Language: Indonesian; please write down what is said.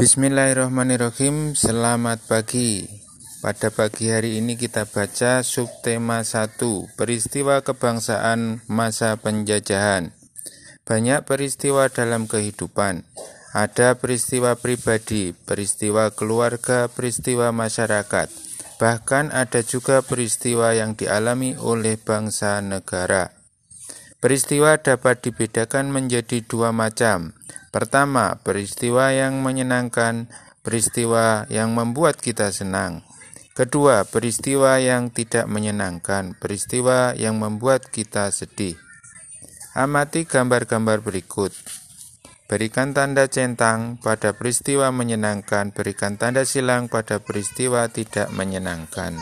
Bismillahirrahmanirrahim. Selamat pagi. Pada pagi hari ini kita baca subtema 1 Peristiwa kebangsaan masa penjajahan. Banyak peristiwa dalam kehidupan. Ada peristiwa pribadi, peristiwa keluarga, peristiwa masyarakat. Bahkan ada juga peristiwa yang dialami oleh bangsa negara Peristiwa dapat dibedakan menjadi dua macam Pertama, peristiwa yang menyenangkan, peristiwa yang membuat kita senang. Kedua, peristiwa yang tidak menyenangkan, peristiwa yang membuat kita sedih. Amati gambar-gambar berikut. Berikan tanda centang pada peristiwa menyenangkan, berikan tanda silang pada peristiwa tidak menyenangkan.